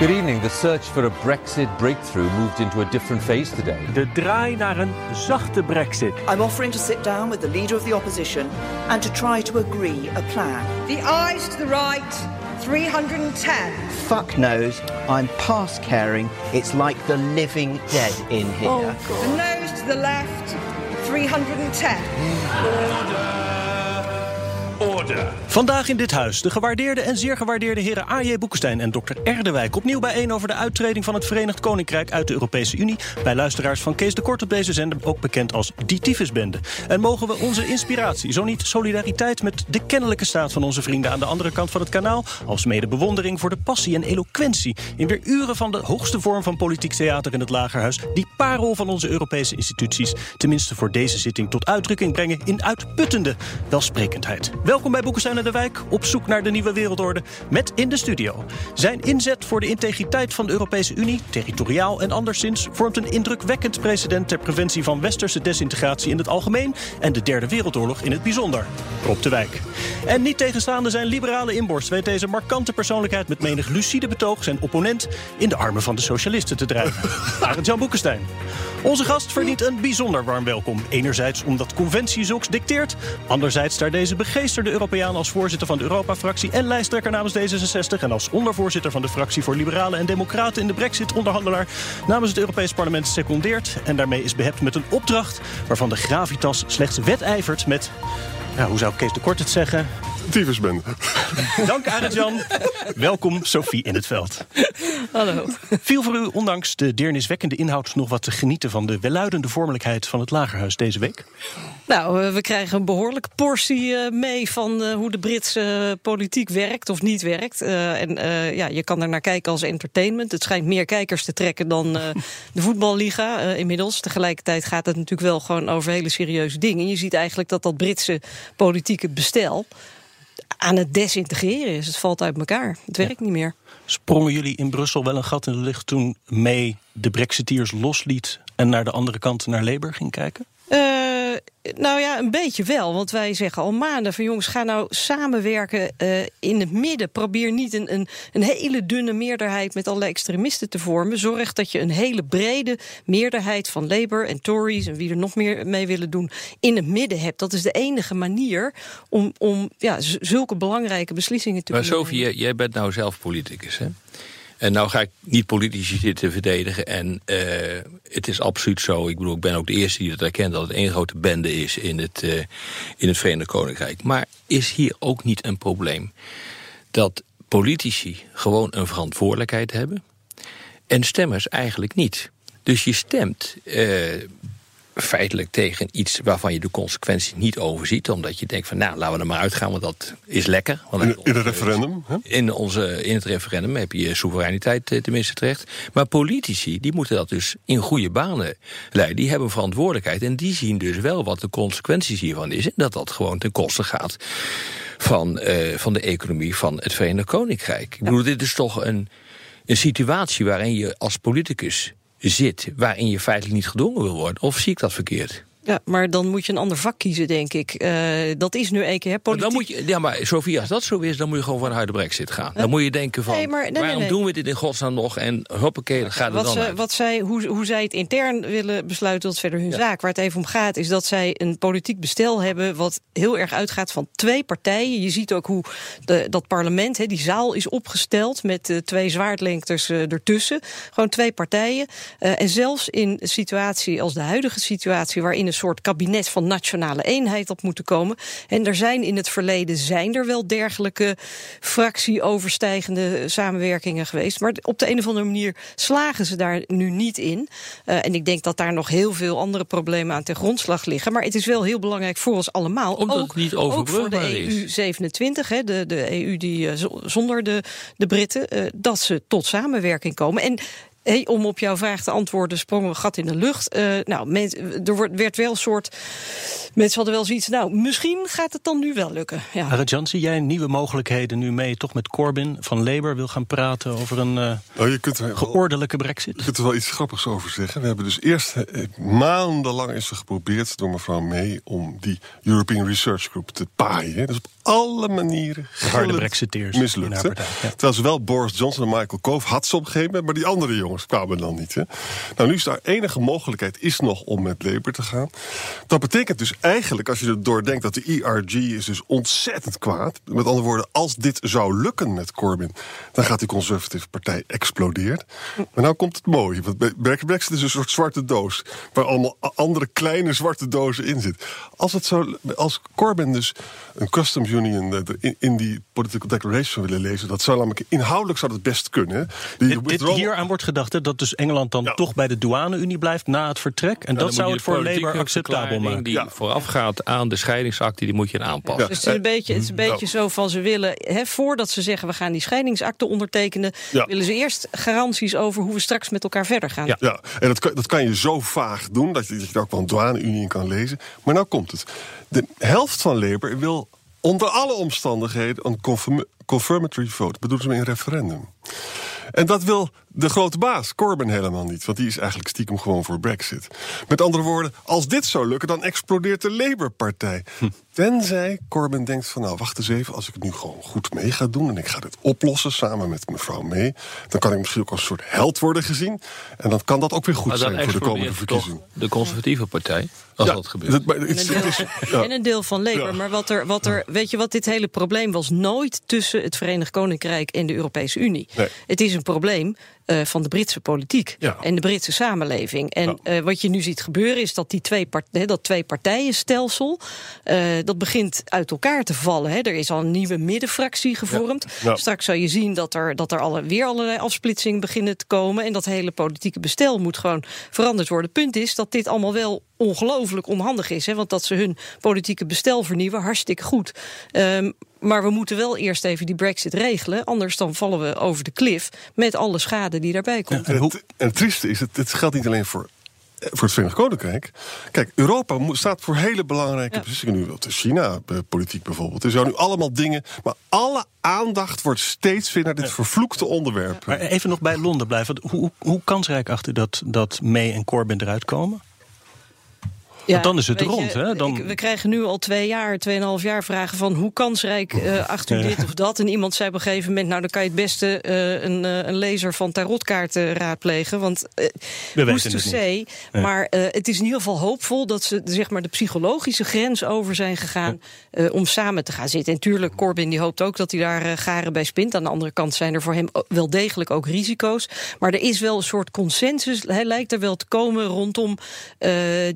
Good evening. The search for a Brexit breakthrough moved into a different phase today. De draai naar een zachte brexit. I'm offering to sit down with the leader of the opposition and to try to agree a plan. The eyes to the right, 310. Fuck knows, I'm past caring. It's like the living dead in here. Oh, The nose to the left, 310. Vandaag in dit huis de gewaardeerde en zeer gewaardeerde heren A.J. Boekenstein en Dr. Erdewijk. Opnieuw bijeen over de uittreding van het Verenigd Koninkrijk uit de Europese Unie. Bij luisteraars van Kees de Kort op deze zender, ook bekend als Die Tyfusbende. En mogen we onze inspiratie, zo niet solidariteit met de kennelijke staat van onze vrienden aan de andere kant van het kanaal, als mede bewondering voor de passie en eloquentie in weer uren van de hoogste vorm van politiek theater in het Lagerhuis, die parel van onze Europese instituties, tenminste voor deze zitting tot uitdrukking brengen in uitputtende welsprekendheid. Welkom bij Boekenstein en de Wijk, op zoek naar de nieuwe wereldorde, met in de studio. Zijn inzet voor de integriteit van de Europese Unie, territoriaal en anderszins, vormt een indrukwekkend precedent ter preventie van westerse desintegratie in het algemeen en de Derde Wereldoorlog in het bijzonder. Rob de Wijk. En niet tegenstaande zijn liberale inborst weet deze markante persoonlijkheid met menig lucide betoog zijn opponent in de armen van de socialisten te drijven. Arend Jan Boekenstein. Onze gast verdient een bijzonder warm welkom. Enerzijds omdat conventie zulks dicteert, anderzijds daar deze begeesterde Europeaan als voorzitter van de Europa-fractie en lijsttrekker namens D66 en als ondervoorzitter van de fractie voor Liberalen en Democraten in de Brexit-onderhandelaar namens het Europees Parlement secondeert en daarmee is behept met een opdracht waarvan de gravitas slechts wedijvert met, ja, hoe zou Kees de Kort het zeggen? Tyfusbende. Dank Arend-Jan. Welkom Sophie in het veld. Hallo. Viel voor u ondanks de deerniswekkende inhoud nog wat te genieten van de welluidende vormelijkheid van het Lagerhuis deze week? Nou, eh, we krijgen een behoorlijke portie eh, mee van eh, hoe de Britse politiek werkt of niet werkt. en ja, je kan er naar kijken als entertainment. Het schijnt meer kijkers te trekken dan de voetballiga inmiddels. Tegelijkertijd gaat het natuurlijk wel gewoon over hele serieuze dingen. Je ziet eigenlijk dat dat Britse politieke bestel aan het desintegreren is. Het valt uit elkaar. Het werkt niet meer. Sprongen jullie in Brussel wel een gat in de lucht toen May de Brexiteers losliet en naar de andere kant naar Labour ging kijken? Uh, nou ja, een beetje wel. Want wij zeggen al maanden van jongens, ga nou samenwerken uh, in het midden. Probeer niet een, een, een, hele dunne meerderheid met alle extremisten te vormen. Zorg dat je een hele brede meerderheid van Labour en Tories en wie er nog meer mee willen doen in het midden hebt. Dat is de enige manier om, om ja, zulke belangrijke beslissingen te kunnen nemen. Maar Sophie, jij bent nou zelf politicus, hè? En nou ga ik niet politici zitten verdedigen. En uh, het is absoluut zo. Ik bedoel, ik ben ook de eerste die het erkent dat het één grote bende is in het, uh, in het Verenigd Koninkrijk. Maar is hier ook niet een probleem dat politici gewoon een verantwoordelijkheid hebben en stemmers eigenlijk niet? Dus je stemt uh, feitelijk tegen iets waarvan je de consequenties niet overziet. Omdat je denkt van nou, laten we er maar uitgaan, want dat is lekker. Want in, in het referendum? Hè? In, onze, in het referendum heb je soevereiniteit eh, tenminste terecht. Maar politici, die moeten dat dus in goede banen leiden. Die hebben verantwoordelijkheid en die zien dus wel wat de consequenties hiervan is. En dat dat gewoon ten koste gaat van, uh, van de economie van het Verenigd Koninkrijk. Ik bedoel, dit is toch een, een situatie waarin je als politicus zit waarin je feitelijk niet gedwongen wil worden? Of zie ik dat verkeerd? Ja, maar dan moet je een ander vak kiezen, denk ik. Uh, dat is nu één keer hè, politiek. Dan moet je, ja, maar Sofie, als dat zo is, dan moet je gewoon van een harde brexit gaan. Dan moet je denken van, nee, maar, nee, waarom doen we dit in godsnaam nog? En hoppakee, dan gaat het wat dan ze. Wat zij, hoe, hoe zij het intern willen besluiten, dat is verder hun ja. zaak. Waar het even om gaat, is dat zij een politiek bestel hebben... wat heel erg uitgaat van twee partijen. Je ziet ook hoe de, dat parlement, hè, die zaal is opgesteld... met uh, twee zwaardlengtes uh, ertussen. Gewoon twee partijen. En zelfs in een situatie als de huidige situatie... waarin een soort kabinet van nationale eenheid op moeten komen. En er zijn in het verleden zijn er wel dergelijke fractieoverstijgende samenwerkingen geweest. Maar op de een of andere manier slagen ze daar nu niet in. Uh, en ik denk dat daar nog heel veel andere problemen aan ten grondslag liggen. Maar het is wel heel belangrijk voor ons allemaal. Omdat ook, het niet ook voor de is. EU 27, hè, de, de EU die uh, zonder de, de Britten, uh, dat ze tot samenwerking komen. En hey, om op jouw vraag te antwoorden, sprongen we gat in de lucht. Eh, nou, men, er wordt, werd wel een soort. Mensen hadden wel zoiets. Nou, misschien gaat het dan nu wel lukken. Ja. Arajan, zie jij nieuwe mogelijkheden nu mee toch met Corbyn van Labour wil gaan praten over een uh, oh, je kunt er wel, geordelijke brexit? Je kunt er wel iets grappigs over zeggen. We hebben dus eerst eh, maandenlang is er geprobeerd door mevrouw May om die European Research Group te paaien. Dus op alle manieren harde brexiteers mislukt. Partij, ja. Terwijl ze wel Boris Johnson en Michael Cove had ze op een gegeven moment, maar die andere jongens kwamen dan niet. Hè. Nou, nu is daar enige mogelijkheid is nog om met Labour te gaan. Dat betekent dus eigenlijk, als je er doordenkt, dat de ERG is dus ontzettend kwaad. Met andere woorden, als dit zou lukken met Corbyn, dan gaat die conservatieve partij explodeert. Maar nou komt het mooie, want Brexit is een soort zwarte doos waar allemaal andere kleine zwarte dozen in zitten. Als het zo, als Corbyn dus een customs union in, in die political declaration willen lezen, dat zou namelijk inhoudelijk zou dat best kunnen. Die dit, dit hier aan wordt gedacht hè, dat dus Engeland dan ja. toch bij de douane-unie blijft na het vertrek. En ja, dat zou het voor Labour acceptabel maken. Die ja. voorafgaat aan de scheidingsakte, die moet je aanpassen. Dus het is een beetje, het is een beetje zo van ze willen, hè, voordat ze zeggen we gaan die scheidingsakte ondertekenen, willen ze eerst garanties over hoe we straks met elkaar verder gaan. Ja, en dat kan, dat kan je zo vaag doen dat je, dat je er ook wel een douane-unie in kan lezen. Maar nou komt het. De helft van Labour wil onder alle omstandigheden een confirmatory vote. Bedoelen ze een referendum. En dat wil de grote baas, Corbyn, helemaal niet. Want die is eigenlijk stiekem gewoon voor Brexit. Met andere woorden, als dit zou lukken, dan explodeert de Labour-partij. Hm. Tenzij Corbyn denkt van, nou, wacht eens even... als ik het nu gewoon goed mee ga doen... en ik ga dit oplossen samen met mevrouw May... dan kan ik misschien ook als een soort held worden gezien. En dan kan dat ook weer goed zijn voor de komende verkiezingen. de conservatieve partij, als dat gebeurt. Dat, en, een deel, ja. en, een deel, van Labour. Ja. Maar wat er, wat er, weet je wat, dit hele probleem was nooit... tussen het Verenigd Koninkrijk en de Europese Unie. Nee. Het is een probleem uh, van de Britse politiek ja. en de Britse samenleving. En ja. uh, wat je nu ziet gebeuren is dat die twee, dat twee partijenstelsel... Uh, dat begint uit elkaar te vallen. Hè. Er is al een nieuwe middenfractie gevormd. Ja. Straks zal je zien dat er, dat er alle, weer allerlei afsplitsingen beginnen te komen... en dat hele politieke bestel moet gewoon veranderd worden. Punt is dat dit allemaal wel ongelooflijk onhandig is. Hè, want dat ze hun politieke bestel vernieuwen, hartstikke goed. Um, maar we moeten wel eerst even die brexit regelen. Anders dan vallen we over de klif met alle schade die daarbij komt. Ja, en, het, en het trieste is, het, het geldt niet alleen voor voor het Verenigd Koninkrijk. Kijk, Europa staat voor hele belangrijke ja. beslissingen. Nu de China-politiek bijvoorbeeld. Er zijn nu allemaal dingen. Maar alle aandacht wordt steeds weer naar dit vervloekte onderwerp. Maar even nog bij Londen blijven. Hoe, hoe kansrijk achter dat, dat May en Corbyn eruit komen? Ja, Want dan is het rond. Je, hè? Dan... Ik, we krijgen nu al twee jaar, tweeënhalf jaar vragen van hoe kansrijk uh, acht u dit of dat. En iemand zei op een gegeven moment, nou dan kan je het beste uh, een, uh, een lezer van tarotkaarten raadplegen. Want uh, who's to say. Ja. Maar het is in ieder geval hoopvol dat ze zeg maar, de psychologische grens over zijn gegaan ja. om samen te gaan zitten. En tuurlijk, Corbyn die hoopt ook dat hij daar garen bij spint. Aan de andere kant zijn er voor hem wel degelijk ook risico's. Maar er is wel een soort consensus, hij lijkt er wel te komen rondom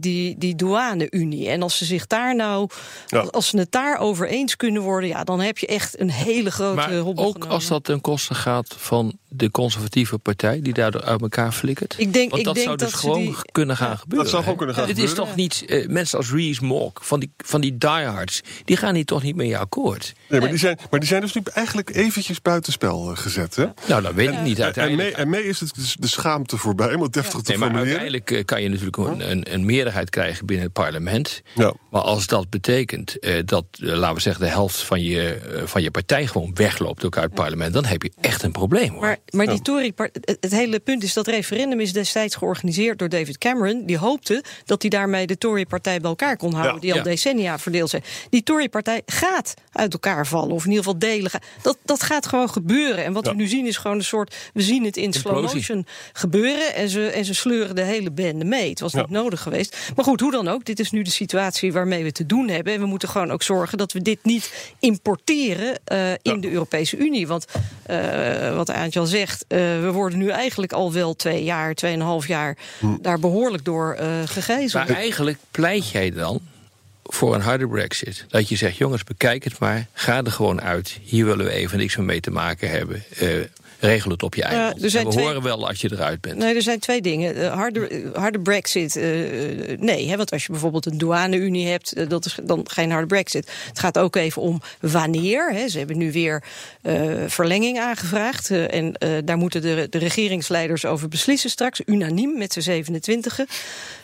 die, die douane-Unie. En als ze zich daar nou, ja. als ze het daar over eens kunnen worden, ja, dan heb je echt een hele grote maar hobbel Ook genomen. als dat ten koste gaat van de conservatieve partij, die daardoor uit elkaar flikkert. Ik denk, Want dat ik zou denk dus dat gewoon die, kunnen gaan ja, gebeuren. Dat zou gewoon kunnen gaan Het gebeuren. is toch niet uh, mensen als Rees Mogg van die, van die diehards, die gaan hier toch niet mee akkoord. Nee, maar die zijn, maar die zijn dus nu eigenlijk eventjes buitenspel gezet. Hè? Nou, dat weet ik niet uiteindelijk. En mee, en mee is het de schaamte voorbij, om het deftig te nee, maar formuleren. uiteindelijk kan je natuurlijk een, een, een, meerderheid krijgen binnen het parlement. Ja. Maar als dat betekent uh, dat, uh, laten we zeggen, de helft van je, uh, van je partij gewoon wegloopt ook uit het parlement, dan heb je echt een probleem. Hoor. Maar, maar die Tory, het, het hele punt is dat referendum is destijds georganiseerd door David Cameron. Die hoopte dat hij daarmee de Tory-partij bij elkaar kon houden, ja. die al ja. decennia verdeeld zijn. Die Tory-partij gaat uit elkaar vallen, of in ieder geval delen. Dat, dat gaat gewoon gebeuren. En wat ja. we nu zien is gewoon een soort, we zien het in slow motion gebeuren en ze, en ze sleuren de hele bende mee. Het was niet nodig geweest. Maar goed, hoe dan ook, dit is nu de situatie waarmee we te doen hebben. En we moeten gewoon ook zorgen dat we dit niet importeren uh, in ja. de Europese Unie. Want uh, wat Aantje al zegt, uh, we worden nu eigenlijk al wel twee jaar, tweeënhalf jaar hm. daar behoorlijk door gegijzeld. Maar eigenlijk pleit jij dan voor een harde brexit. Dat je zegt, jongens, bekijk het maar. Ga er gewoon uit. Hier willen we even niks meer mee te maken hebben. Uh, regel het op je eigen. Uh, we twee... horen wel als je eruit bent. Nee, er zijn twee dingen. Uh, harde, harde brexit, nee. Hè, want als je bijvoorbeeld een douane-unie hebt, dat is dan geen harde brexit. Het gaat ook even om wanneer. Hè. Ze hebben nu weer verlenging aangevraagd. en daar moeten de, de regeringsleiders over beslissen straks. Unaniem met z'n 27.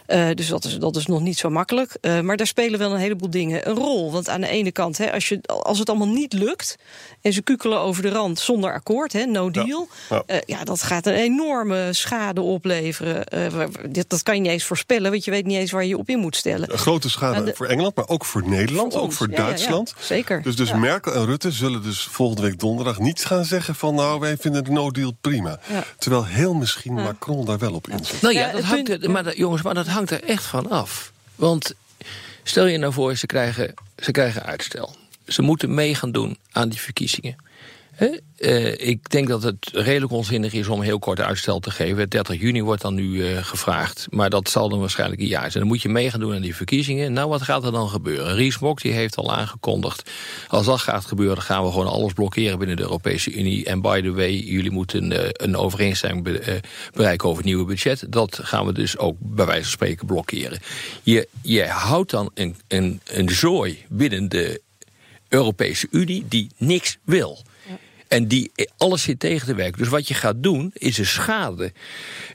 Uh, dus dat is, dat is nog niet zo makkelijk. Uh, maar daar spelen wel een heleboel dingen een rol. Want aan de ene kant, hè, als, je, als het allemaal niet lukt... en ze kukelen over de rand zonder akkoord, hè, no deal... Ja, ja. Uh, ja dat gaat een enorme schade opleveren. Dit, dat kan je niet eens voorspellen, want je weet niet eens waar je op in moet stellen. Een grote schade de, voor Engeland, maar ook voor Nederland, voor ook voor ja, Duitsland. zeker. Dus, dus Merkel en Rutte zullen dus volgende week donderdag niet gaan zeggen... van nou, wij vinden de no deal prima. Terwijl heel misschien Macron daar wel op inzet. Nou ja, dat hangt, maar dat, jongens, maar dat hangt er echt van af. Want stel je nou voor, ze krijgen, ze krijgen uitstel. Ze moeten mee gaan doen aan die verkiezingen. Uh, ik denk dat het redelijk onzinnig is om heel kort uitstel te geven. 30 juni wordt dan nu uh, gevraagd. Maar dat zal dan waarschijnlijk een jaar zijn. Dan moet je mee gaan doen aan die verkiezingen. Nou, wat gaat er dan gebeuren? Ries Mok die heeft al aangekondigd... als dat gaat gebeuren, gaan we gewoon alles blokkeren binnen de Europese Unie. En by the way, jullie moeten uh, een overeenstemming be bereiken over het nieuwe budget. Dat gaan we dus ook bij wijze van spreken blokkeren. Je, je houdt dan een, een, een zooi binnen de Europese Unie die niks wil... En die alles zit tegen te werken. Dus wat je gaat doen, is de schade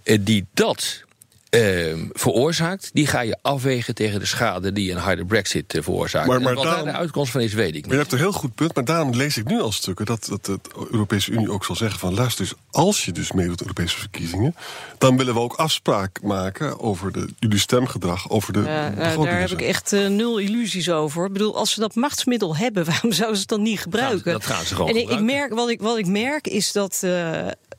eh, die dat uh, veroorzaakt, die ga je afwegen tegen de schade die een harde brexit uh, veroorzaakt. Maar, maar wat daarom, daar de uitkomst van is, weet ik niet. Maar je hebt een heel goed punt, maar daarom lees ik nu al stukken... dat, dat de Europese Unie ook zal zeggen van... luister dus, als je dus meedoet Europese verkiezingen... dan willen we ook afspraak maken over de, jullie stemgedrag, over de ja, nou, Daar heb ik echt uh, nul illusies over. Ik bedoel, als ze dat machtsmiddel hebben, waarom zouden ze het dan niet gebruiken? dat gaan ze gewoon en gebruiken. Ik merk, wat, ik, wat ik merk is dat...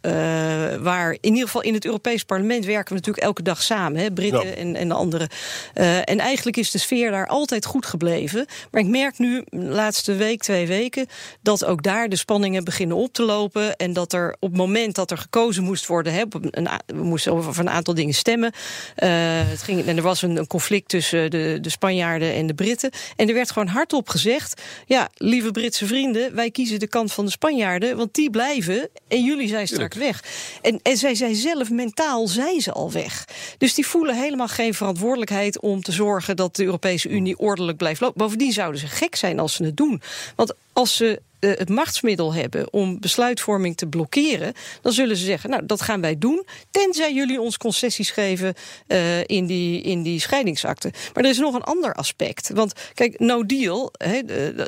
Uh, uh, waar in ieder geval in het Europees Parlement werken we natuurlijk elke dag samen, hè, Britten ja. en, en de anderen. Uh, en eigenlijk is de sfeer daar altijd goed gebleven. Maar ik merk nu, de laatste week, twee weken, dat ook daar de spanningen beginnen op te lopen. En dat er op het moment dat er gekozen moest worden, hè, een, we moesten over een aantal dingen stemmen. Uh, het ging, en er was een, een conflict tussen de, de Spanjaarden en de Britten. En er werd gewoon hardop gezegd: ja, lieve Britse vrienden, wij kiezen de kant van de Spanjaarden, want die blijven en jullie zijn straks weg. En, en zij zijn zelf, mentaal zijn ze al weg. Dus die voelen helemaal geen verantwoordelijkheid om te zorgen dat de Europese Unie ordelijk blijft lopen. Bovendien zouden ze gek zijn als ze het doen. Want als ze uh, het machtsmiddel hebben om besluitvorming te blokkeren, dan zullen ze zeggen: Nou, dat gaan wij doen, tenzij jullie ons concessies geven uh, in, die, in die scheidingsakte. Maar er is nog een ander aspect. Want kijk, no deal, he,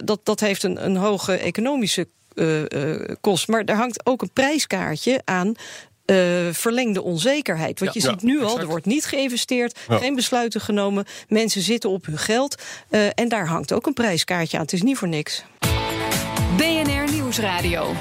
dat, dat heeft een, een hoge economische kost. Maar daar hangt ook een prijskaartje aan uh, verlengde onzekerheid. Want ja, je ziet nu al, er wordt niet geïnvesteerd, ja. geen besluiten genomen. Mensen zitten op hun geld. Uh, en daar hangt ook een prijskaartje aan. Het is niet voor niks. BNR Nieuwsradio.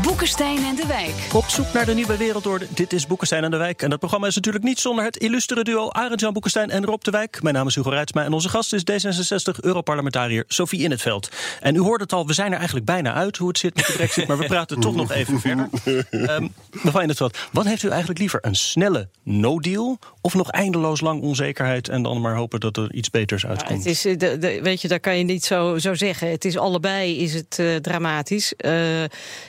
Boekenstein en de Wijk. Op zoek naar de nieuwe wereldorde. Dit is Boekenstein en de Wijk. En dat programma is natuurlijk niet zonder het illustere duo Arend-Jan Boekenstein en Rob de Wijk. Mijn naam is Hugo Reitsma en onze gast is D66-Europarlementariër Sophie In het Veld. En u hoort het al, we zijn er eigenlijk bijna uit hoe het zit met de brexit, maar we praten toch nog even verder. Um, mevrouw In het Veld, wat heeft u eigenlijk liever? Een snelle no-deal of nog eindeloos lang onzekerheid en dan maar hopen dat er iets beters uitkomt? Ja, het is, de, de, weet je, daar kan je niet zo, zo zeggen. Het is allebei is het uh, dramatisch. Uh,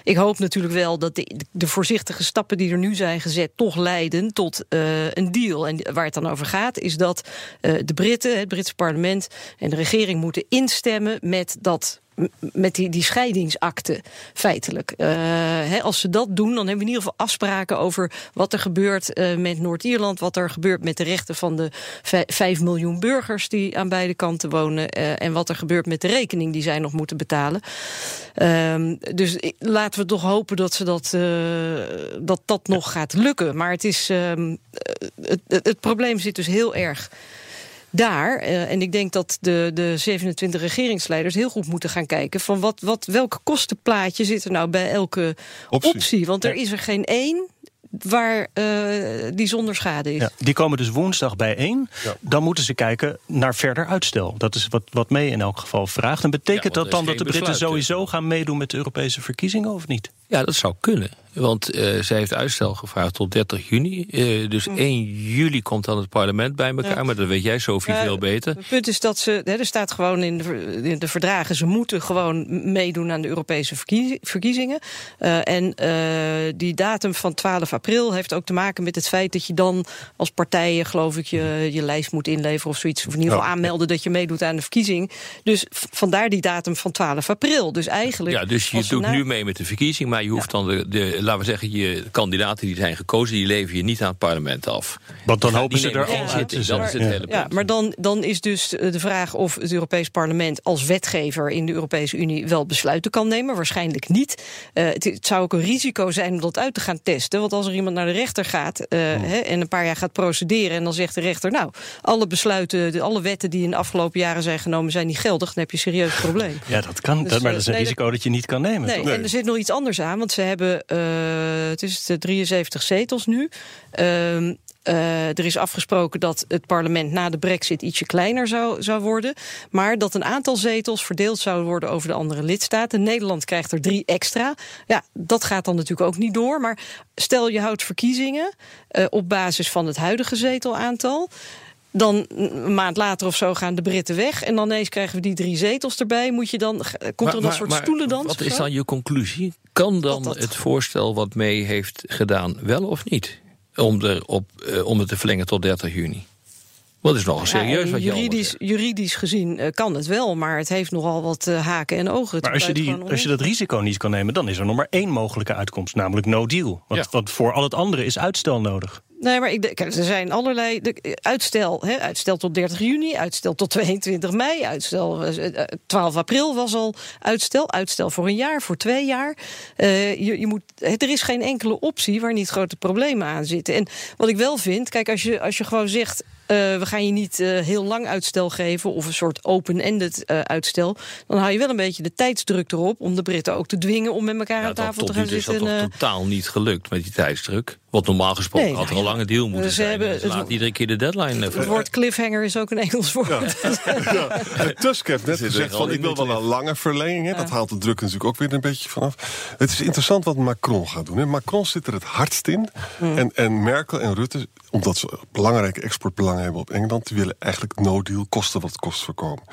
ik hoop natuurlijk wel dat de, de, voorzichtige stappen die er nu zijn gezet toch leiden tot uh, een deal. En waar het dan over gaat is dat uh, de Britten, het Britse parlement en de regering moeten instemmen met dat met die, die scheidingsakte, feitelijk. He, als ze dat doen, dan hebben we in ieder geval afspraken over wat er gebeurt uh, met Noord-Ierland, wat er gebeurt met de rechten van de vijf miljoen burgers die aan beide kanten wonen, uh, en wat er gebeurt met de rekening die zij nog moeten betalen. Uh, dus laten we toch hopen dat ze dat, dat, dat nog gaat lukken. Maar het, is, ehm, het, het probleem zit dus heel erg daar, uh, en ik denk dat de, de 27 regeringsleiders heel goed moeten gaan kijken van wat, wat, welke kostenplaatje zit er nou bij elke optie. optie. Want er is er geen één waar uh, die zonder schade is. Ja, die komen dus woensdag bijeen. Ja. Dan moeten ze kijken naar verder uitstel. Dat is wat, wat mee in elk geval vraagt. En betekent ja, dat dan dat de Britten sowieso gaan meedoen met de Europese verkiezingen of niet? Ja, dat zou kunnen. Want uh, zij heeft uitstel gevraagd tot 30 juni. Uh, dus 1 juli komt dan het parlement bij elkaar. Ja. Maar dat weet jij, Sophie, veel beter. Het punt is dat ze, hè, er staat gewoon in de, in de, verdragen... ze moeten gewoon meedoen aan de Europese verkiezingen. Uh, en die datum van 12 april heeft ook te maken met het feit... dat je dan als partijen, geloof ik, je, je lijst moet inleveren of zoiets. Of in ieder geval aanmelden dat je meedoet aan de verkiezing. Dus vandaar die datum van 12 april. Dus eigenlijk... Ja, dus je doet nu mee met de verkiezing... maar je hoeft ja. dan de, de laten we zeggen, je kandidaten die zijn gekozen, die leven je niet aan het parlement af. Want dan hopen ze er al uit te Dat is het hele ja, maar dan, dan is dus eh, de vraag of het Europees Parlement als wetgever in de Europese Unie wel besluiten kan nemen. Waarschijnlijk niet. Uh, het, het, zou ook een risico zijn om dat uit te gaan testen. Want als er iemand naar de rechter gaat uh, oh. hè, en een paar jaar gaat procederen en dan zegt de rechter, nou, alle besluiten, de, alle wetten die in de afgelopen jaren zijn genomen, zijn niet geldig, dan heb je een serieus probleem. Ja, dat kan. Dus, dat, maar dat is een nee, risico dat je niet kan nemen. Nee, nee, en er zit nog iets anders aan, want ze hebben uh, het is de 73 zetels nu. Uh, uh, er is afgesproken dat het parlement na de brexit ietsje kleiner zou, zou worden. Maar dat een aantal zetels verdeeld zouden worden over de andere lidstaten. Nederland krijgt er drie extra. Ja, dat gaat dan natuurlijk ook niet door. Maar stel je houdt verkiezingen uh, op basis van het huidige zetelaantal. Dan een maand later of zo gaan de Britten weg. En dan ineens krijgen we die drie zetels erbij. Moet je dan, komt maar, er een maar, soort maar, stoelendans? Wat is dan je conclusie? Kan dan dat dat... het voorstel wat mee heeft gedaan wel of niet? Om, er op, uh, om het te verlengen tot 30 juni? Wat is nogal serieus ja, wat je juridisch, juridisch gezien uh, kan het wel, maar het heeft nogal wat haken en ogen. Maar als je, die, als je dat risico niet kan nemen, dan is er nog maar één mogelijke uitkomst, namelijk no deal. Want, ja. want voor al het andere is uitstel nodig. Nee, maar ik, kijk, er zijn allerlei de, uitstel. Hè, uitstel tot 30 juni, uitstel tot 22 mei, uitstel uh, 12 april was al uitstel. Uitstel voor een jaar, voor twee jaar. Uh, je, je moet, er is geen enkele optie waar niet grote problemen aan zitten. En wat ik wel vind, kijk, als je, als je gewoon zegt. Uh, we gaan je niet uh, heel lang uitstel geven of een soort open-ended uh, uitstel. Dan hou je wel een beetje de tijdsdruk erop om de Britten ook te dwingen om met elkaar ja, aan tafel te gaan zitten. Is dat toch totaal niet gelukt met die tijdsdruk? Wat normaal gesproken nee, had er een lange deal moeten ze zijn. Hebben, dus laat iedere keer de deadline. Het woord cliffhanger is ook een Engels woord. Ja. ja. Tusk heeft net gezegd van ik wil wel een lange verlenging. Hè. Dat haalt de druk natuurlijk ook weer een beetje vanaf. Het is interessant wat Macron gaat doen. Hè. Macron zit er het hardst in. Mm. En, en Merkel en Rutte, omdat ze belangrijke exportbelangen hebben op Engeland... die willen eigenlijk no-deal, kosten wat het kost voorkomen.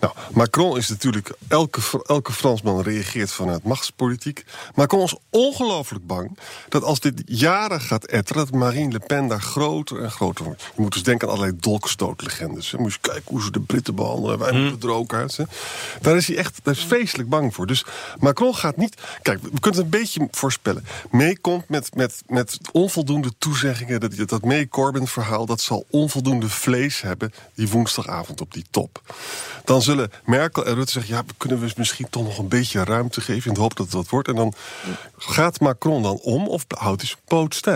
Nou, Macron is natuurlijk... Elke, elke Fransman reageert vanuit machtspolitiek. Macron is ongelooflijk bang dat als dit jaren gaat etteren... dat Marine Le Pen daar groter en groter wordt. Je moet dus denken aan allerlei dolkstootlegendes. Je moet eens kijken hoe ze de Britten behandelen. Wij moeten er ook uit. Hè. Daar is hij echt daar is vreselijk bang voor. Dus Macron gaat niet... Kijk, we kunnen het een beetje voorspellen. Meekomt met, met, met onvoldoende toezeggingen... dat, dat May Corbyn-verhaal... dat zal onvoldoende vlees hebben die woensdagavond op die top. Dan zullen Merkel en Rutte zeggen... ja, kunnen we misschien toch nog een beetje ruimte geven... in de hoop dat het wat wordt. En dan gaat Macron dan om of houdt hij zijn poot stijf.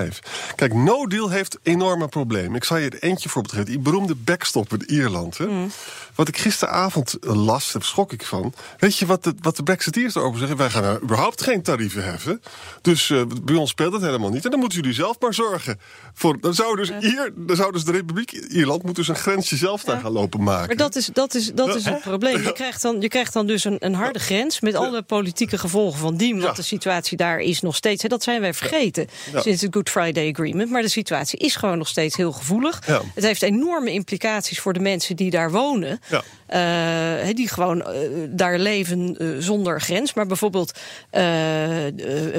Kijk, no deal heeft enorme problemen. Ik zal je er eentje voorbeeld geven. Die beroemde backstop in Ierland. Hè? Mm. Wat ik gisteravond las, daar schrok ik van. Weet je wat de, wat de Brexiteers erover zeggen? Wij gaan er überhaupt geen tarieven heffen. Dus uh, bij ons speelt het helemaal niet. En dan moeten jullie zelf maar zorgen. Voor, dan zou dus, ja. Dan zou dus de Republiek Ierland moeten dus een grensje zelf daar ja. gaan lopen maken. Maar dat is, dat is, dat is het probleem. Je krijgt dan, je krijgt dan dus een, een harde grens met alle politieke gevolgen van die. Want de situatie daar is nog steeds, hè, dat zijn wij vergeten sinds het Good Friday Agreement. Maar de situatie is gewoon nog steeds heel gevoelig. Het heeft enorme implicaties voor de mensen die daar wonen. Ja. Uh, die gewoon uh, daar leven uh, zonder grens. Maar bijvoorbeeld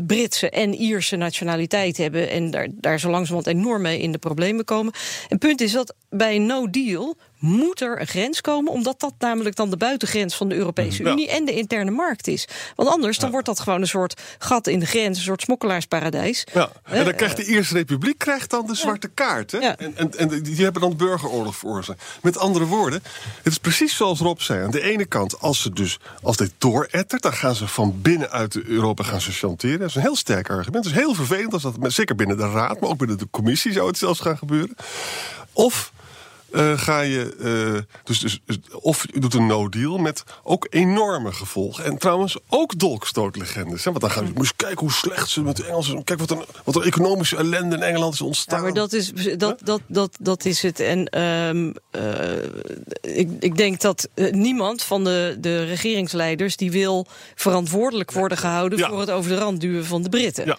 Britse en Ierse nationaliteit hebben. En daar, daar zo langzamerhand enorm mee in de problemen komen. En het punt is dat bij een no deal moet er een grens komen, omdat dat namelijk dan de buitengrens van de Europese ja. Unie en de interne markt is. Want anders dan ja. wordt dat gewoon een soort gat in de grens, een soort smokkelaarsparadijs. Ja. En dan krijgt de Eerste Republiek krijgt dan de zwarte kaart. Hè? En, en, en die hebben dan de burgeroorlog veroorzaakt. Met andere woorden, het is precies zoals Rob zei. Aan de ene kant, als ze dus als dit doorettert, dan gaan ze van binnenuit Europa gaan ze chanteren. Dat is een heel sterk argument. Het is heel vervelend als dat, zeker binnen de Raad, maar ook binnen de Commissie zou het zelfs gaan gebeuren. Of eh, ga je. eh, dus, dus, dus- of je doet een no-deal met ook enorme gevolgen. En trouwens ook dolkstootlegendes. Hè? Want dan gaan we. Moet je kijken hoe slecht ze met de Engelsen. Kijk wat een, wat een economische ellende in Engeland is ontstaan. Ja, maar dat is, dat, dat, dat, dat is het. En ehm, eh, ik, ik denk dat niemand van de, de regeringsleiders... die wil verantwoordelijk worden gehouden... Ja. voor het over de rand duwen van de Britten. Ja.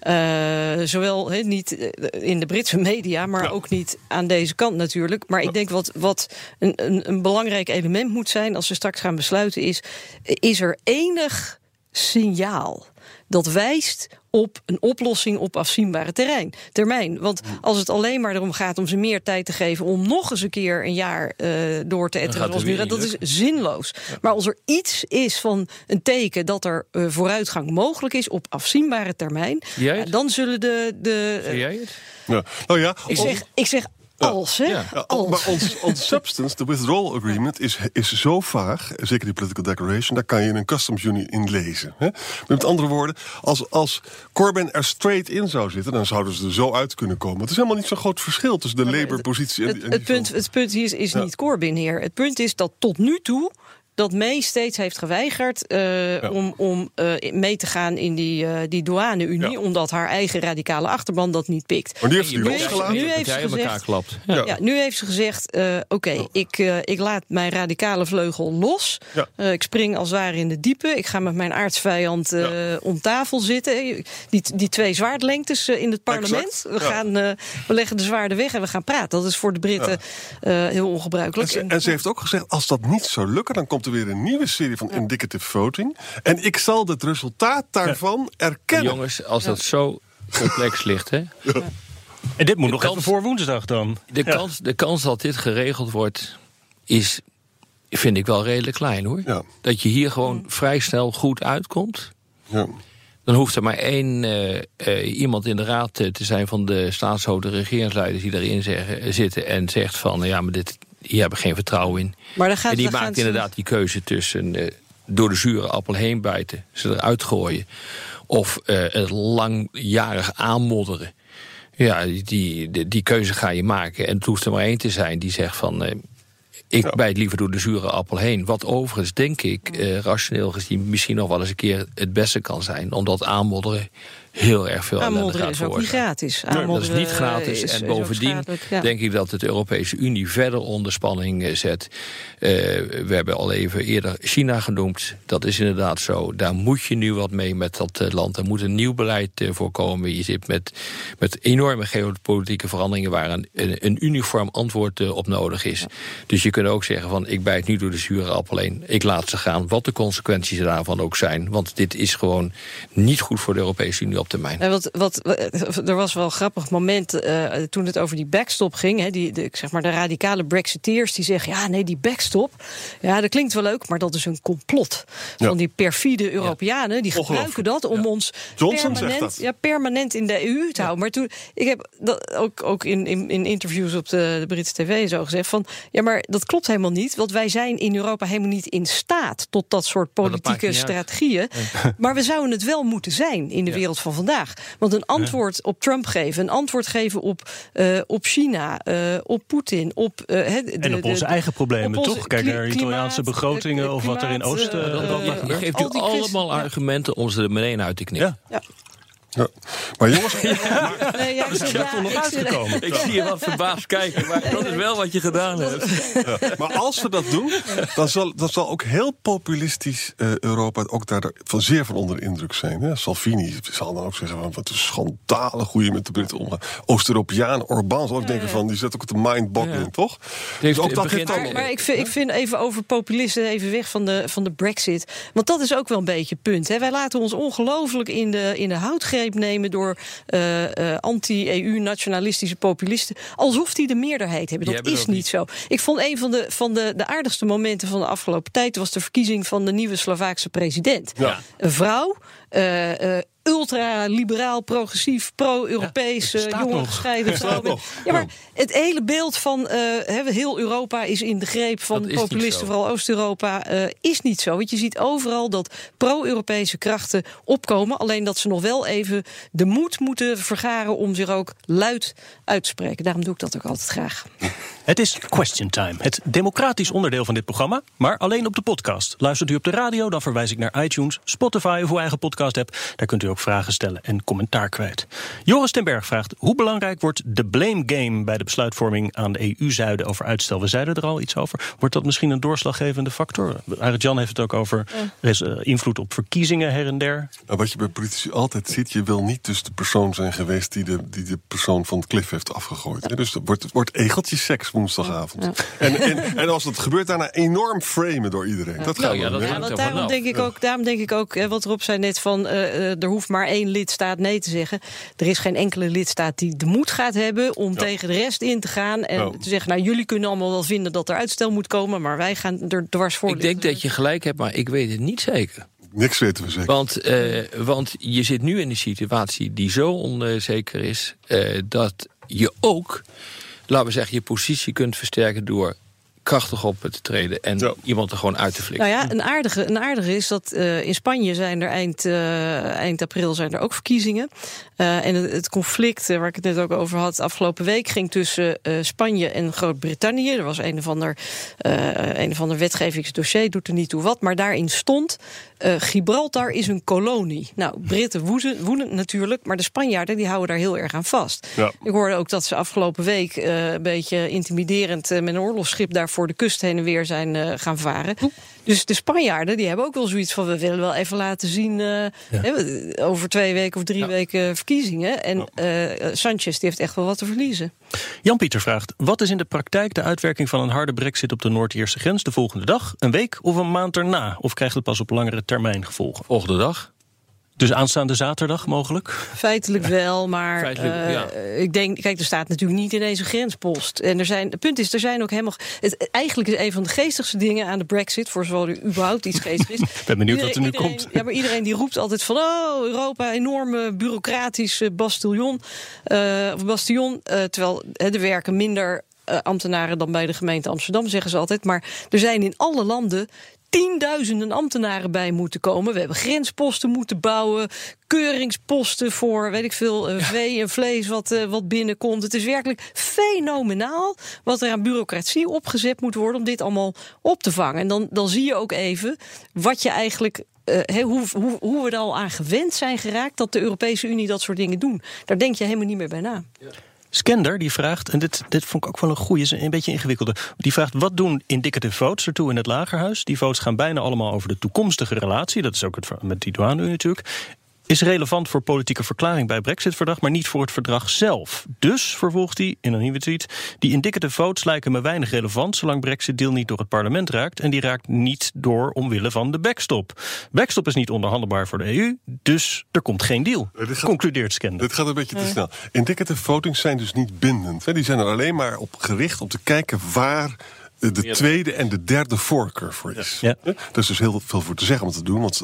Eh, zowel he, niet eh, in de Britse media, maar Ja. ook niet aan deze kant natuurlijk. Maar ik denk wat, wat een, een, een belangrijk element moet zijn als we straks gaan besluiten, is: is er enig signaal dat wijst op een oplossing op afzienbare terrein, termijn. Want als het alleen maar erom gaat om ze meer tijd te geven om nog eens een keer een jaar eh, door te etteren, zoals nu dat is zinloos. Maar als er iets is van een teken dat er eh, vooruitgang mogelijk is op afzienbare termijn, ja, dan zullen de. de Zie jij het? Ja. Nou ja, ik, zeg, ik zeg als, hè? Ja. Ja, als. maar ons, ons substance, de withdrawal agreement, is, is zo vaag. Zeker die political declaration, daar kan je een customs union in lezen. Hè? Met andere woorden, als, als Corbyn er straight in zou zitten, dan zouden ze er zo uit kunnen komen. Het is helemaal niet zo'n groot verschil tussen de Labour-positie en, Het, en het, die punt, het punt hier is, is niet Corbyn hier. Het punt is dat tot nu toe dat May steeds heeft geweigerd eh, om, om eh, mee te gaan in die, eh, die douane-unie, Ja. omdat haar eigen radicale achterban dat niet pikt. Maar die heeft moet heeft- losgelaten. nu heeft ze jij in elkaar gezegd- klapt. Ja. Ja, nu heeft ze gezegd: eh, Oké, ik, eh, ik laat mijn radicale vleugel los. Ja. Eh, ik spring als het ware in de diepe. Ik ga met mijn aartsvijand eh, om tafel zitten. Die, die twee zwaardlengtes in het parlement. Exact, We, ja. gaan, eh, we leggen de zwaarden weg en we gaan praten. Dat is voor de Britten eh, heel En ongebruikelijk. ze, en ze heeft ook gezegd, als dat niet zou lukken... dan komt er weer een nieuwe serie van indicative voting. En ik zal het resultaat daarvan erkennen. Jongens, als dat zo complex ligt, hè? En dit moet nog kans- even voor woensdag dan. De, Ja. kans, de kans dat dit geregeld wordt, is, vind ik wel redelijk klein hoor. Ja. Dat je hier gewoon vrij snel goed uitkomt. Ja. Dan hoeft er maar één eh, eh, iemand in de raad eh, te zijn van de staatshoofden, regeringsleiders die daarin zeggen, zitten en zegt van ja, maar dit, hier hebben geen vertrouwen in. Maar dan gaat en die maakt ze- inderdaad die keuze tussen eh, door de zure appel heen bijten, ze eruit gooien, of eh, het langjarig aanmodderen. Ja, die, die, die keuze ga je maken. En het hoeft er maar één te zijn die zegt van. eh, ik bijt liever door de zure appel heen. Wat overigens, denk ik, eh, rationeel gezien... misschien nog wel eens een keer het beste kan zijn. Omdat aanmodderen heel erg veel Aanmodderen gaat is ook niet gratis. dat is niet gratis. is- is en bovendien ja. denk ik dat het de Europese Unie verder onder spanning eh, zet. Eh, we hebben al even eerder China genoemd. Dat is inderdaad zo. Daar moet je nu wat mee met dat eh, land. Er moet een nieuw beleid eh, voorkomen. Je zit met, met enorme geopolitieke veranderingen... waar een, een, een uniform antwoord op nodig is. Dus je kunt ook zeggen van... ik bijt nu door de zure appel heen. Ik laat ze gaan, wat de consequenties daarvan ook zijn. Want dit is gewoon niet goed voor de Europese Unie op termijn. En wat, wat, er was wel een grappig moment eh, toen het over die backstop ging. Hè, die, de, ik zeg maar de radicale Brexiteers die zeggen: ja, nee, die backstop. Ja, dat klinkt wel leuk, maar dat is een complot. Ja. Van die perfide Europeanen. Die gebruiken dat om ons Johnson permanent, dat. Ja, permanent in de EU te houden. Maar toen, ik heb dat ook, ook in, in, in interviews op de, de Britse tv zo gezegd: van ja, maar dat klopt helemaal niet. Want wij zijn in Europa helemaal niet in staat tot dat soort politieke strategieën. Maar we zouden het wel moeten zijn in de wereld van vandaag. Want een antwoord op Trump geven, een antwoord geven op, eh, op China, eh, op Poetin, op. eh, hè, de- En op de- onze eigen problemen, onze toch? Kijk naar Italiaanse begrotingen of wat er in eh, eh, Je geeft u allemaal ja. argumenten om ze er meteen uit te knippen. Ja. Ja. Maar jongens, Nee, ja, ik zit- ja, nog ik zit- uitgekomen. Ik zie je wat verbaasd kijken, maar dat is wel wat je gedaan hebt. Ja, maar als ze dat doen, dan zal, dat zal ook heel populistisch eh, Europa ook daar van zeer van onder de indruk zijn. Hè? Salvini zal dan ook zeggen: van, wat een schandalig hoe je met de Britten omgaat. Oost-Europeaan, Orbán zal ook denken van die zet ook de mind-boggling, Ja. toch? heeft- dus ook het dat begint- heeft dan. Maar, maar ik, vind, ik vind even over populisten even weg van de, van de brexit. Want dat is ook wel een beetje het punt. Hè. Wij laten ons ongelooflijk in de, in de nemen... door eh, eh, anti-EU-nationalistische populisten. Alsof die de meerderheid hebben. Dat hebben is dat niet zo. Ik vond een van, de, van de, de aardigste momenten van de afgelopen tijd... was de verkiezing van de nieuwe Slovaakse president. Ja. Een vrouw, eh, ultra-liberaal, progressief, pro-Europees, Ja, jongen nog. gescheiden vrouwen. Ja, maar het hele beeld van eh, hè, heel Europa is in de greep van populisten, vooral Oost-Europa, eh, is niet zo. Want je ziet overal dat pro-Europese krachten opkomen. Alleen dat ze nog wel even de moed moeten vergaren om zich ook luid uit te spreken. Daarom doe ik dat ook altijd graag. Het is Question Time, het democratisch onderdeel van dit programma, maar alleen op de podcast. Luistert u op de radio, dan verwijs ik naar iTunes, Spotify of uw eigen podcast hebt. Daar kunt u ook vragen stellen en commentaar kwijt. Joris ten Berg vraagt, hoe belangrijk wordt de blame game bij de besluitvorming aan de EU-zuiden over uitstel? We zeiden er al iets over. Wordt dat misschien een doorslaggevende factor? Arend Jan heeft het ook over er eh, invloed op verkiezingen her en der. Nou, wat je bij politici altijd ziet, je wil niet dus de persoon zijn geweest die de, die de persoon van het klif heeft afgegooid. hè. Dus het wordt, het wordt egeltjeseks woensdagavond. En, en, en als dat gebeurt, daarna enorm framen door iedereen. Dat Nou gaat ja, dat daarom denk ik ook, daarom denk ik ook, wat Rob zei net van, eh, eh, er hoeft maar één lidstaat nee te zeggen. Er is geen enkele lidstaat die de moed gaat hebben om tegen de rest in te gaan en Ja. te zeggen, nou jullie kunnen allemaal wel vinden dat er uitstel moet komen, maar wij gaan er dwars voor. Ik denk dat je gelijk hebt, maar ik weet het niet zeker. Niks weten we zeker. Want, eh, want je zit nu in een situatie die zo onzeker is... eh, dat je ook, laten we zeggen, je positie kunt versterken... door krachtig op te treden en iemand er gewoon uit te flikken. Nou ja, een aardige, een aardige is dat eh, in Spanje zijn er eind, eh, eind april zijn er ook verkiezingen. Eh, en het, het conflict waar ik het net ook over had afgelopen week ging tussen eh, Spanje en Groot-Brittannië. Er was een of ander, eh, een of ander wetgevingsdossier, doet er niet toe wat. Maar daarin stond: eh, Gibraltar is een kolonie. Nou, Britten woeden natuurlijk, maar de Spanjaarden die houden daar heel erg aan vast. Ja. Ik hoorde ook dat ze afgelopen week eh, een beetje intimiderend met een oorlogsschip daar voor de kust heen en weer zijn eh, gaan varen. Dus de Spanjaarden die hebben ook wel zoiets van: we willen wel even laten zien. eh, over twee weken of drie weken verkiezingen. En eh, Sanchez die heeft echt wel wat te verliezen. Jan-Pieter vraagt: Wat is in de praktijk de uitwerking van een harde brexit op de Noord-Ierse grens de volgende dag, een week of een maand erna? Of krijgt het pas op langere termijn gevolgen? Volgende dag. Dus aanstaande zaterdag mogelijk? Feitelijk wel, maar Feitelijk, eh, ja. ik denk, kijk, er staat natuurlijk niet ineens een grenspost. En er zijn, het punt is, er zijn ook helemaal. Het, eigenlijk is een van de geestigste dingen aan de Brexit, voor zover er überhaupt iets geestigs is. ben benieuwd wat er nu Iedereen- komt. Ja, maar iedereen die roept altijd van, oh, Europa, enorme bureaucratisch eh, bastion, eh, of bastion, eh, terwijl hè, er werken minder eh, ambtenaren dan bij de gemeente Amsterdam, zeggen ze altijd. Maar er zijn in alle landen tienduizenden ambtenaren bij moeten komen. We hebben grensposten moeten bouwen, keuringsposten voor, weet ik veel, eh, vee en vlees wat, eh, wat binnenkomt. Het is werkelijk fenomenaal wat er aan bureaucratie opgezet moet worden om dit allemaal op te vangen. En dan, dan zie je ook even wat je eigenlijk. eh, hoe, hoe, hoe we er al aan gewend zijn geraakt dat de Europese Unie dat soort dingen doen. Daar denk je helemaal niet meer bij na. Skender die vraagt, en dit, dit vond ik ook wel een goeie, is een beetje ingewikkelde. Die vraagt: wat doen indicative votes ertoe in het lagerhuis? Die votes gaan bijna allemaal over de toekomstige relatie. Dat is ook het met die douane natuurlijk. Is relevant voor politieke verklaring bij Brexit-verdrag, maar niet voor het verdrag zelf. Dus, vervolgt hij in een nieuwe tweet, die indicative votes lijken me weinig relevant zolang Brexit-deal niet door het parlement raakt. En die raakt niet door omwille van de backstop. Backstop is niet onderhandelbaar voor de EU, dus er komt geen deal. dit gaat- Concludeert Skender. Dit gaat een beetje te snel. Indicative votings zijn dus niet bindend. hè. Die zijn er alleen maar op gericht om te kijken waar de tweede en de derde voorkeur voor is. Ja. Hè? Er is dus heel veel voor te zeggen om te doen. Want,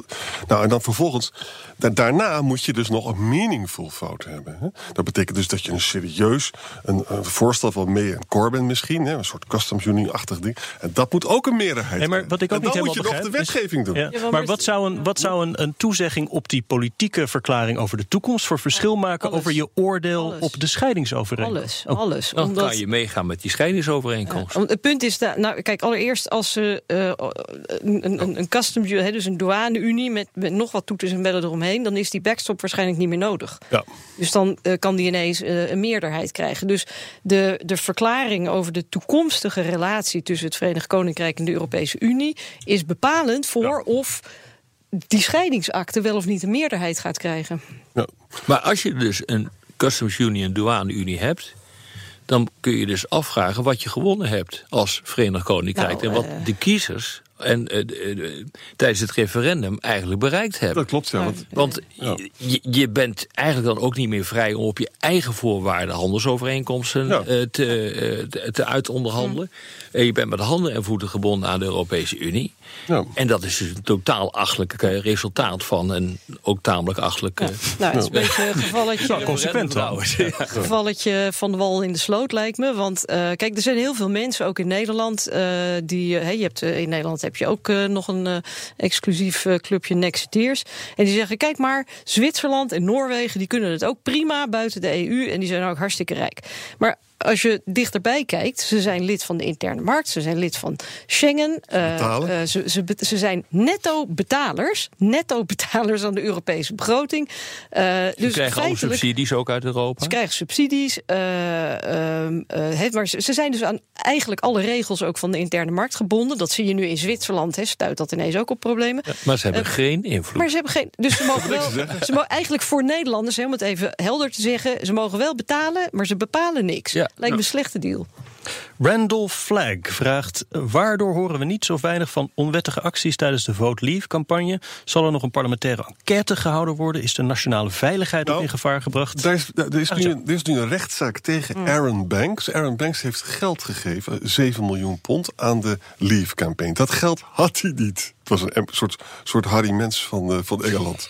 nou, en dan vervolgens, da- daarna moet je dus nog een meaningful vote hebben. Hè? Dat betekent dus dat je een serieus een, een voorstel van May en Corbyn misschien, hè, een soort customs union-achtig ding. En dat moet ook een meerderheid Nee, maar wat ik ook en niet dan helemaal moet je nog de wetgeving doen. Ja, Ja, maar wat zou, een, wat zou een, een toezegging op die politieke verklaring over de toekomst voor verschil maken alles. over je oordeel Alles. op de scheidingsovereenkomst? Alles, Oh, alles. Dan Omdat- kan je meegaan met die scheidingsovereenkomst. Want het punt is, nou, kijk, allereerst als ze eh, een, een, een customs, hè, dus een douane-unie met, met nog wat toeters en bellen eromheen, dan is die backstop waarschijnlijk niet meer nodig. Ja. Dus dan eh, kan die ineens eh, een meerderheid krijgen. Dus de, de verklaring over de toekomstige relatie tussen het Verenigd Koninkrijk en de Europese Unie is bepalend voor of die scheidingsakte wel of niet een meerderheid gaat krijgen. Ja. Maar als je dus een Customs Unie en douane-unie hebt... dan kun je dus afvragen wat je gewonnen hebt als Verenigd Koninkrijk. Nou, en wat eh. de kiezers en eh, eh, tijdens het referendum eigenlijk bereikt hebben. Dat klopt, ja. Want, Want je, je bent eigenlijk dan ook niet meer vrij om op je eigen voorwaarden handelsovereenkomsten Ja. eh, te, te, te uitonderhandelen. En je bent met handen en voeten gebonden aan de Europese Unie. Ja. En dat is dus een totaal achtelijk eh, resultaat van een ook tamelijk achtelijk. eh, Nou, het is een beetje een gevalletje. consequent trouwens. Ja. gevalletje van de wal in de sloot, lijkt me. Want eh, kijk, er zijn heel veel mensen, ook in Nederland, eh, die. hey, je hebt, in Nederland heb je ook nog een eh, exclusief eh, clubje Nexiteers. En die zeggen: kijk maar, Zwitserland en Noorwegen, die kunnen het ook prima buiten de EU. En die zijn ook hartstikke rijk. Maar als je dichterbij kijkt, ze zijn lid van de interne markt, ze zijn lid van Schengen. eh, Betalen. eh, ze, ze, ze zijn netto betalers, netto betalers aan de Europese begroting. Eh, Ze dus krijgen feitelijk, subsidies ook uit Europa. ze krijgen subsidies. eh, ehm, eh, het- maar ze ze zijn dus aan eigenlijk alle regels ook van de interne markt gebonden. Dat zie je nu in Zwitserland. Hè, stuit dat ineens ook op problemen. Maar ze hebben geen invloed. Maar ze hebben geen. Dus ze mogen wel. Ze mogen, eigenlijk voor Nederlanders, hè, om het even helder te zeggen. Ze mogen wel betalen, maar ze bepalen niks. Ja. Lijkt me een slechte deal. Randall Flagg vraagt: Waardoor horen we niet zo weinig van onwettige acties tijdens de Vote Leave-campagne? Zal er nog een parlementaire enquête gehouden worden? Is de nationale veiligheid ook Nou, in gevaar gebracht? Daar is, daar is, Ah, nu, zo. een- er is nu een rechtszaak tegen Aaron Banks. Aaron Banks heeft geld gegeven, 7 miljoen pond, aan de Leave-campaign. Dat geld had hij niet. Het was een soort, soort Harry Mens van, eh, van Engeland.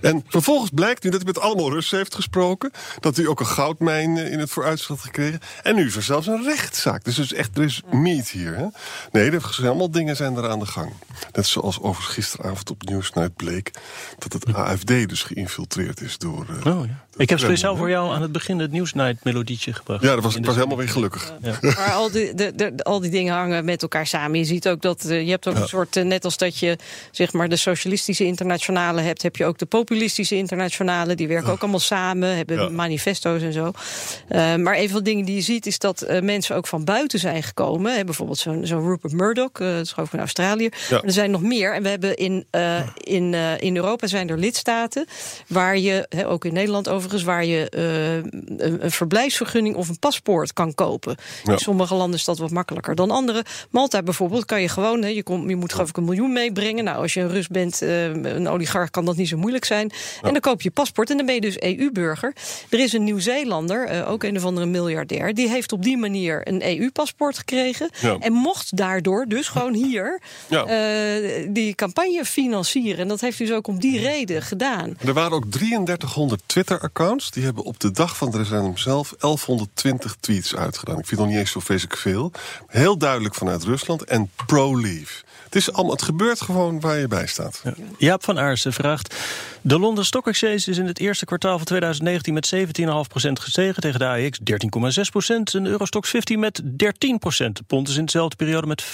En vervolgens blijkt nu dat hij met allemaal Russen heeft gesproken. Dat hij ook een goudmijn eh, in het vooruitzicht had gekregen. En nu is er zelfs een rechtszaak. Dus er is echt er is meat hier. Hè? Nee, er zijn allemaal dingen zijn er aan de gang. Net zoals overigens gisteravond op Nieuwsnight bleek... dat het AFD dus geïnfiltreerd is door... eh, Oh, ja. Ik heb speciaal voor jou aan het begin het Newsnight melodietje gebracht. Ja, dat was, was helemaal weer gelukkig. Maar al die, de, de- al die dingen hangen met elkaar samen. Je ziet ook dat eh, je hebt ook een soort, eh, net als dat je zeg maar de socialistische internationale hebt, heb je ook de populistische internationale. Die werken ook allemaal samen, hebben Ja. manifesto's en zo. Eh, maar een van de dingen die je ziet is dat eh, mensen ook van buiten zijn gekomen. Hè, bijvoorbeeld zo'n zo'n Rupert Murdoch, dat is geloof ik in Australië. Maar er zijn nog meer. En we hebben in, eh, in, eh, in Europa zijn er lidstaten waar je, hè, ook in Nederland overigens, waar je eh, een, een verblijfsvergunning of een paspoort kan kopen. Ja. In sommige landen is dat wat makkelijker dan andere. Malta bijvoorbeeld kan je gewoon, hè, je, kom, je moet geloof ik een miljoen meebrengen. Nou, als je een Rus bent, eh, een oligarch, kan dat niet zo moeilijk zijn. En dan koop je paspoort en dan ben je dus EU-burger. Er is een Nieuw-Zeelander, eh, ook een of andere miljardair, die heeft op die manier een EU-paspoort gekregen. Ja. En mocht daardoor dus gewoon hier die campagne financieren. En dat heeft hij dus ook om die reden gedaan. Er waren ook 3300 Twitter-accounts. Die hebben op de dag van het referendum zelf 1120 tweets uitgedaan. Ik vind nog niet eens zo vreselijk veel. Heel duidelijk vanuit Rusland en pro-leave. Het, is allemaal, het gebeurt gewoon waar je bij staat. Jaap van Aarsen vraagt... De London Stock Exchange is in het eerste kwartaal van 2019 met 17,5% gestegen... tegen de AEX 13,6%, en de Eurostox 50 met 13%. De pond is in dezelfde periode met 5%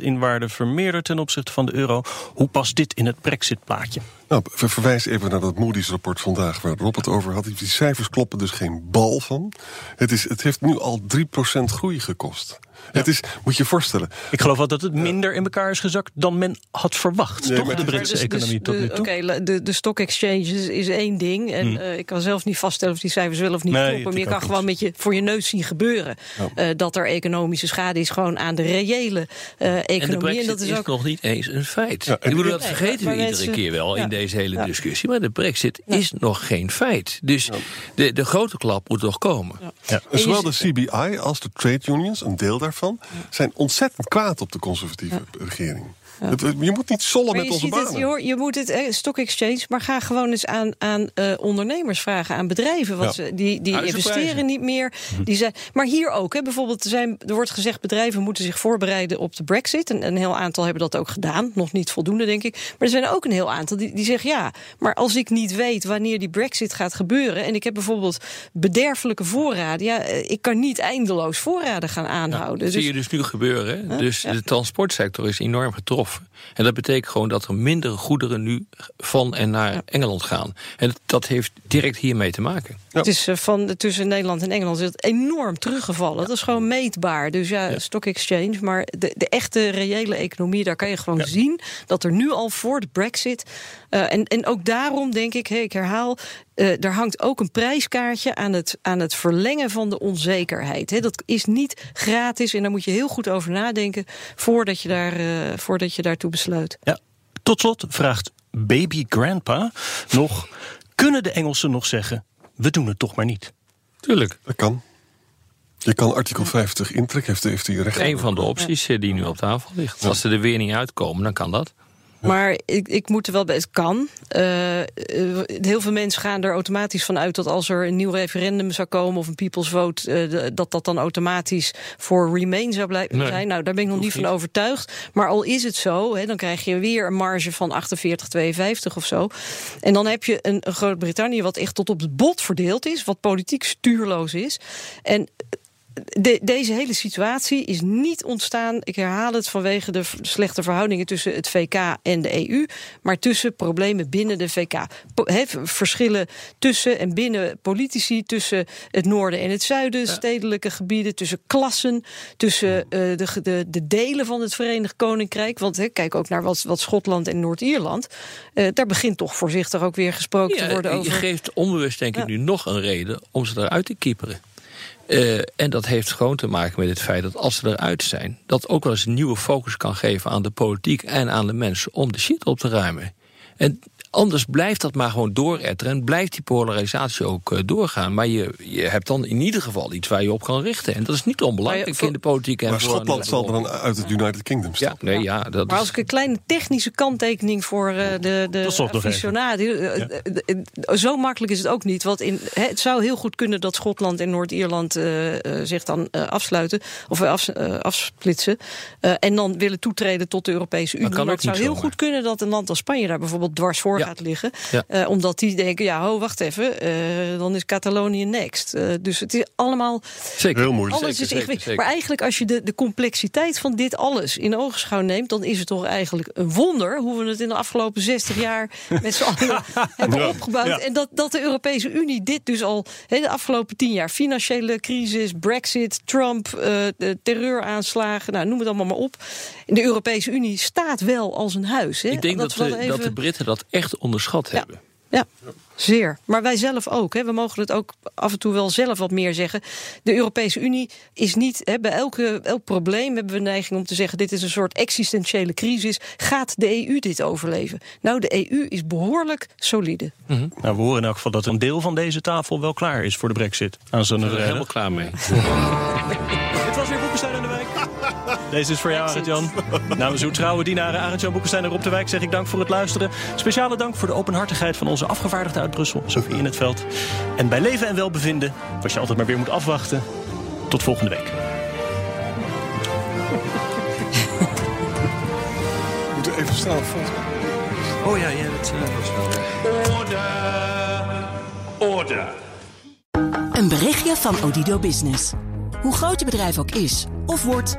in waarde vermeerderd... ten opzichte van de euro. Hoe past dit in het Brexit-plaatje? Nou, ver- verwijs even naar dat Moody's-rapport vandaag... waar Rob het over had. Die cijfers kloppen dus geen bal van. Het, is, het heeft nu al 3% groei gekost. Het is, moet je je voorstellen... Ik geloof wel dat het minder in elkaar is gezakt dan men had verwacht. Nee, toch, de Britse Dus- economie dus tot nu de, toe? Oké, de, de stock exchanges is één ding. En Hmm. eh, ik kan zelf niet vaststellen of die cijfers wel of niet Nee, kloppen. Maar je kan gewoon met je, voor je neus zien gebeuren. eh, dat er economische schade is gewoon aan de reële eh, En de economie. brexit En dat is is, ook. nog niet eens een feit. Ja, ik bedoel, dat Nee, vergeten we iedere mensen- keer wel ja. in deze hele Ja. discussie. Maar de brexit is nog geen feit. Dus de, de grote klap moet nog komen. Zowel de CBI als de trade unions, een deel daarvan, zijn ontzettend kwaad op de conservatieve regering. Je moet niet sollen Maar met onze ziet het, banen. je, moet het, eh, stock exchange, maar ga gewoon eens aan, aan eh, ondernemers vragen, aan bedrijven. Wat Ja. ze, die die investeren niet meer. Die zijn, maar hier ook, hè, bijvoorbeeld, er, zijn, er wordt gezegd bedrijven moeten zich voorbereiden op de brexit. En een heel aantal hebben dat ook gedaan. Nog niet voldoende, denk ik. Maar er zijn ook een heel aantal die, die zeggen ja, maar als ik niet weet wanneer die brexit gaat gebeuren. En ik heb bijvoorbeeld bederfelijke voorraden. Ja, eh, ik kan niet eindeloos voorraden gaan aanhouden. Dat zie je dus nu gebeuren. hè. Dus de transportsector is enorm getroffen. zelf En dat betekent gewoon dat er minder goederen nu van en naar Engeland gaan. En dat heeft direct hiermee te maken. Het is uh, van tussen Nederland en Engeland is het enorm teruggevallen. Dat is gewoon meetbaar. Dus ja, stock exchange. Maar de, de, echte reële economie, daar kan je gewoon zien dat er nu al voor de brexit. Uh, en, en ook daarom denk ik, hey, ik herhaal, uh, er hangt ook een prijskaartje aan het, aan het verlengen van de onzekerheid. He, dat is niet gratis en daar moet je heel goed over nadenken voordat je, daar, uh, voordat je daartoe besluit. Ja. Tot slot vraagt baby grandpa nog: kunnen de Engelsen nog zeggen, we doen het toch maar niet? Tuurlijk. Dat kan. Je kan artikel 50 intrekken, heeft, heeft hij recht. Een van de opties ja. die nu op tafel ligt. Als ze er weer niet uitkomen, dan kan dat. Maar ik, ik moet er wel bij. Het kan. Uh, heel veel mensen gaan er automatisch van uit dat als er een nieuw referendum zou komen of een people's vote, uh, dat dat dan automatisch voor Remain zou blijven nee, zijn. Nou, daar ben ik nog niet van niet. overtuigd. Maar al is het zo, hè, dan krijg je weer een marge van 48, 52 of zo. En dan heb je een, een Groot-Brittannië wat echt tot op het bot verdeeld is, wat politiek stuurloos is. En de, deze hele situatie is niet ontstaan, ik herhaal het, vanwege de slechte verhoudingen tussen het VK en de EU, maar tussen problemen binnen de VK. He, verschillen tussen en binnen politici, tussen het noorden en het zuiden, ja. stedelijke gebieden, tussen klassen, tussen uh, de, de, de, delen van het Verenigd Koninkrijk. Want he, kijk ook naar wat, wat Schotland en Noord-Ierland. Uh, daar begint toch voorzichtig ook weer gesproken ja, te worden over. Je geeft onbewust, denk ik, ja. nu nog een reden om ze eruit te kieperen. Uh, en dat heeft gewoon te maken met het feit dat als ze eruit zijn, dat ook wel eens een nieuwe focus kan geven aan de politiek en aan de mensen om de shit op te ruimen. En anders blijft dat maar gewoon dooretteren en blijft die polarisatie ook uh, doorgaan. Maar je, je hebt dan in ieder geval iets waar je op kan richten. En dat is niet onbelangrijk voor, in de politiek. En maar Schotland zal dan uit het United Kingdom staan. Ja, nee, ja, dat maar als ik een kleine technische kanttekening voor uh, de, de aficionaden... Ja. Zo makkelijk is het ook niet. Want in, het zou heel goed kunnen dat Schotland en Noord-Ierland uh, zich dan afsluiten... of af, afsplitsen. en dan willen toetreden tot de Europese Unie. Maar het zou heel zomaar. goed kunnen dat een land als Spanje... daar bijvoorbeeld dwars voor gaat liggen. Ja. Uh, omdat die denken, ja, ho, wacht even, uh, dan is Catalonië next. Uh, dus het is allemaal... Zeker. Heel moeilijk. Alles zeker, is zeker, zeker. Maar eigenlijk als je de, de complexiteit van dit alles in ogenschouw neemt... dan is het toch eigenlijk een wonder hoe we het in de afgelopen 60 jaar... met z'n allen hebben ja. opgebouwd. Ja. En dat, dat de Europese Unie dit dus al he, de afgelopen tien jaar... financiële crisis, brexit, Trump, de terreuraanslagen... nou, noem het allemaal maar op. De Europese Unie staat wel als een huis. Hè? Ik denk dat, dat, de, even... dat de Britten dat echt onderschat ja. hebben. Ja, zeer. Maar wij zelf ook. Hè. We mogen het ook af en toe wel zelf wat meer zeggen. De Europese Unie is niet... Hè, bij elke, elk probleem hebben we neiging om te zeggen... dit is een soort existentiële crisis. Gaat de EU dit overleven? Nou, de EU is behoorlijk solide. Mm -hmm. nou, we horen in elk geval dat een deel van deze tafel wel klaar is voor de brexit. Aan zo'n er helemaal klaar mee. Dit was weer Boekenstein de Wijk. Deze is voor jou, Arend-Jan. Namens uw trouwe dienaren Arend-Jan Boekenstein en Rob de Wijk zeg ik dank voor het luisteren. Speciale dank voor de openhartigheid van onze afgevaardigde uit Brussel, Sophie in het veld. En bij leven en welbevinden, wat je altijd maar weer moet afwachten. Tot volgende week. We moeten even snel volgen. Oh ja, ja dat is wel. Order! Order! Een berichtje van Odido Business. Hoe groot je bedrijf ook is of wordt,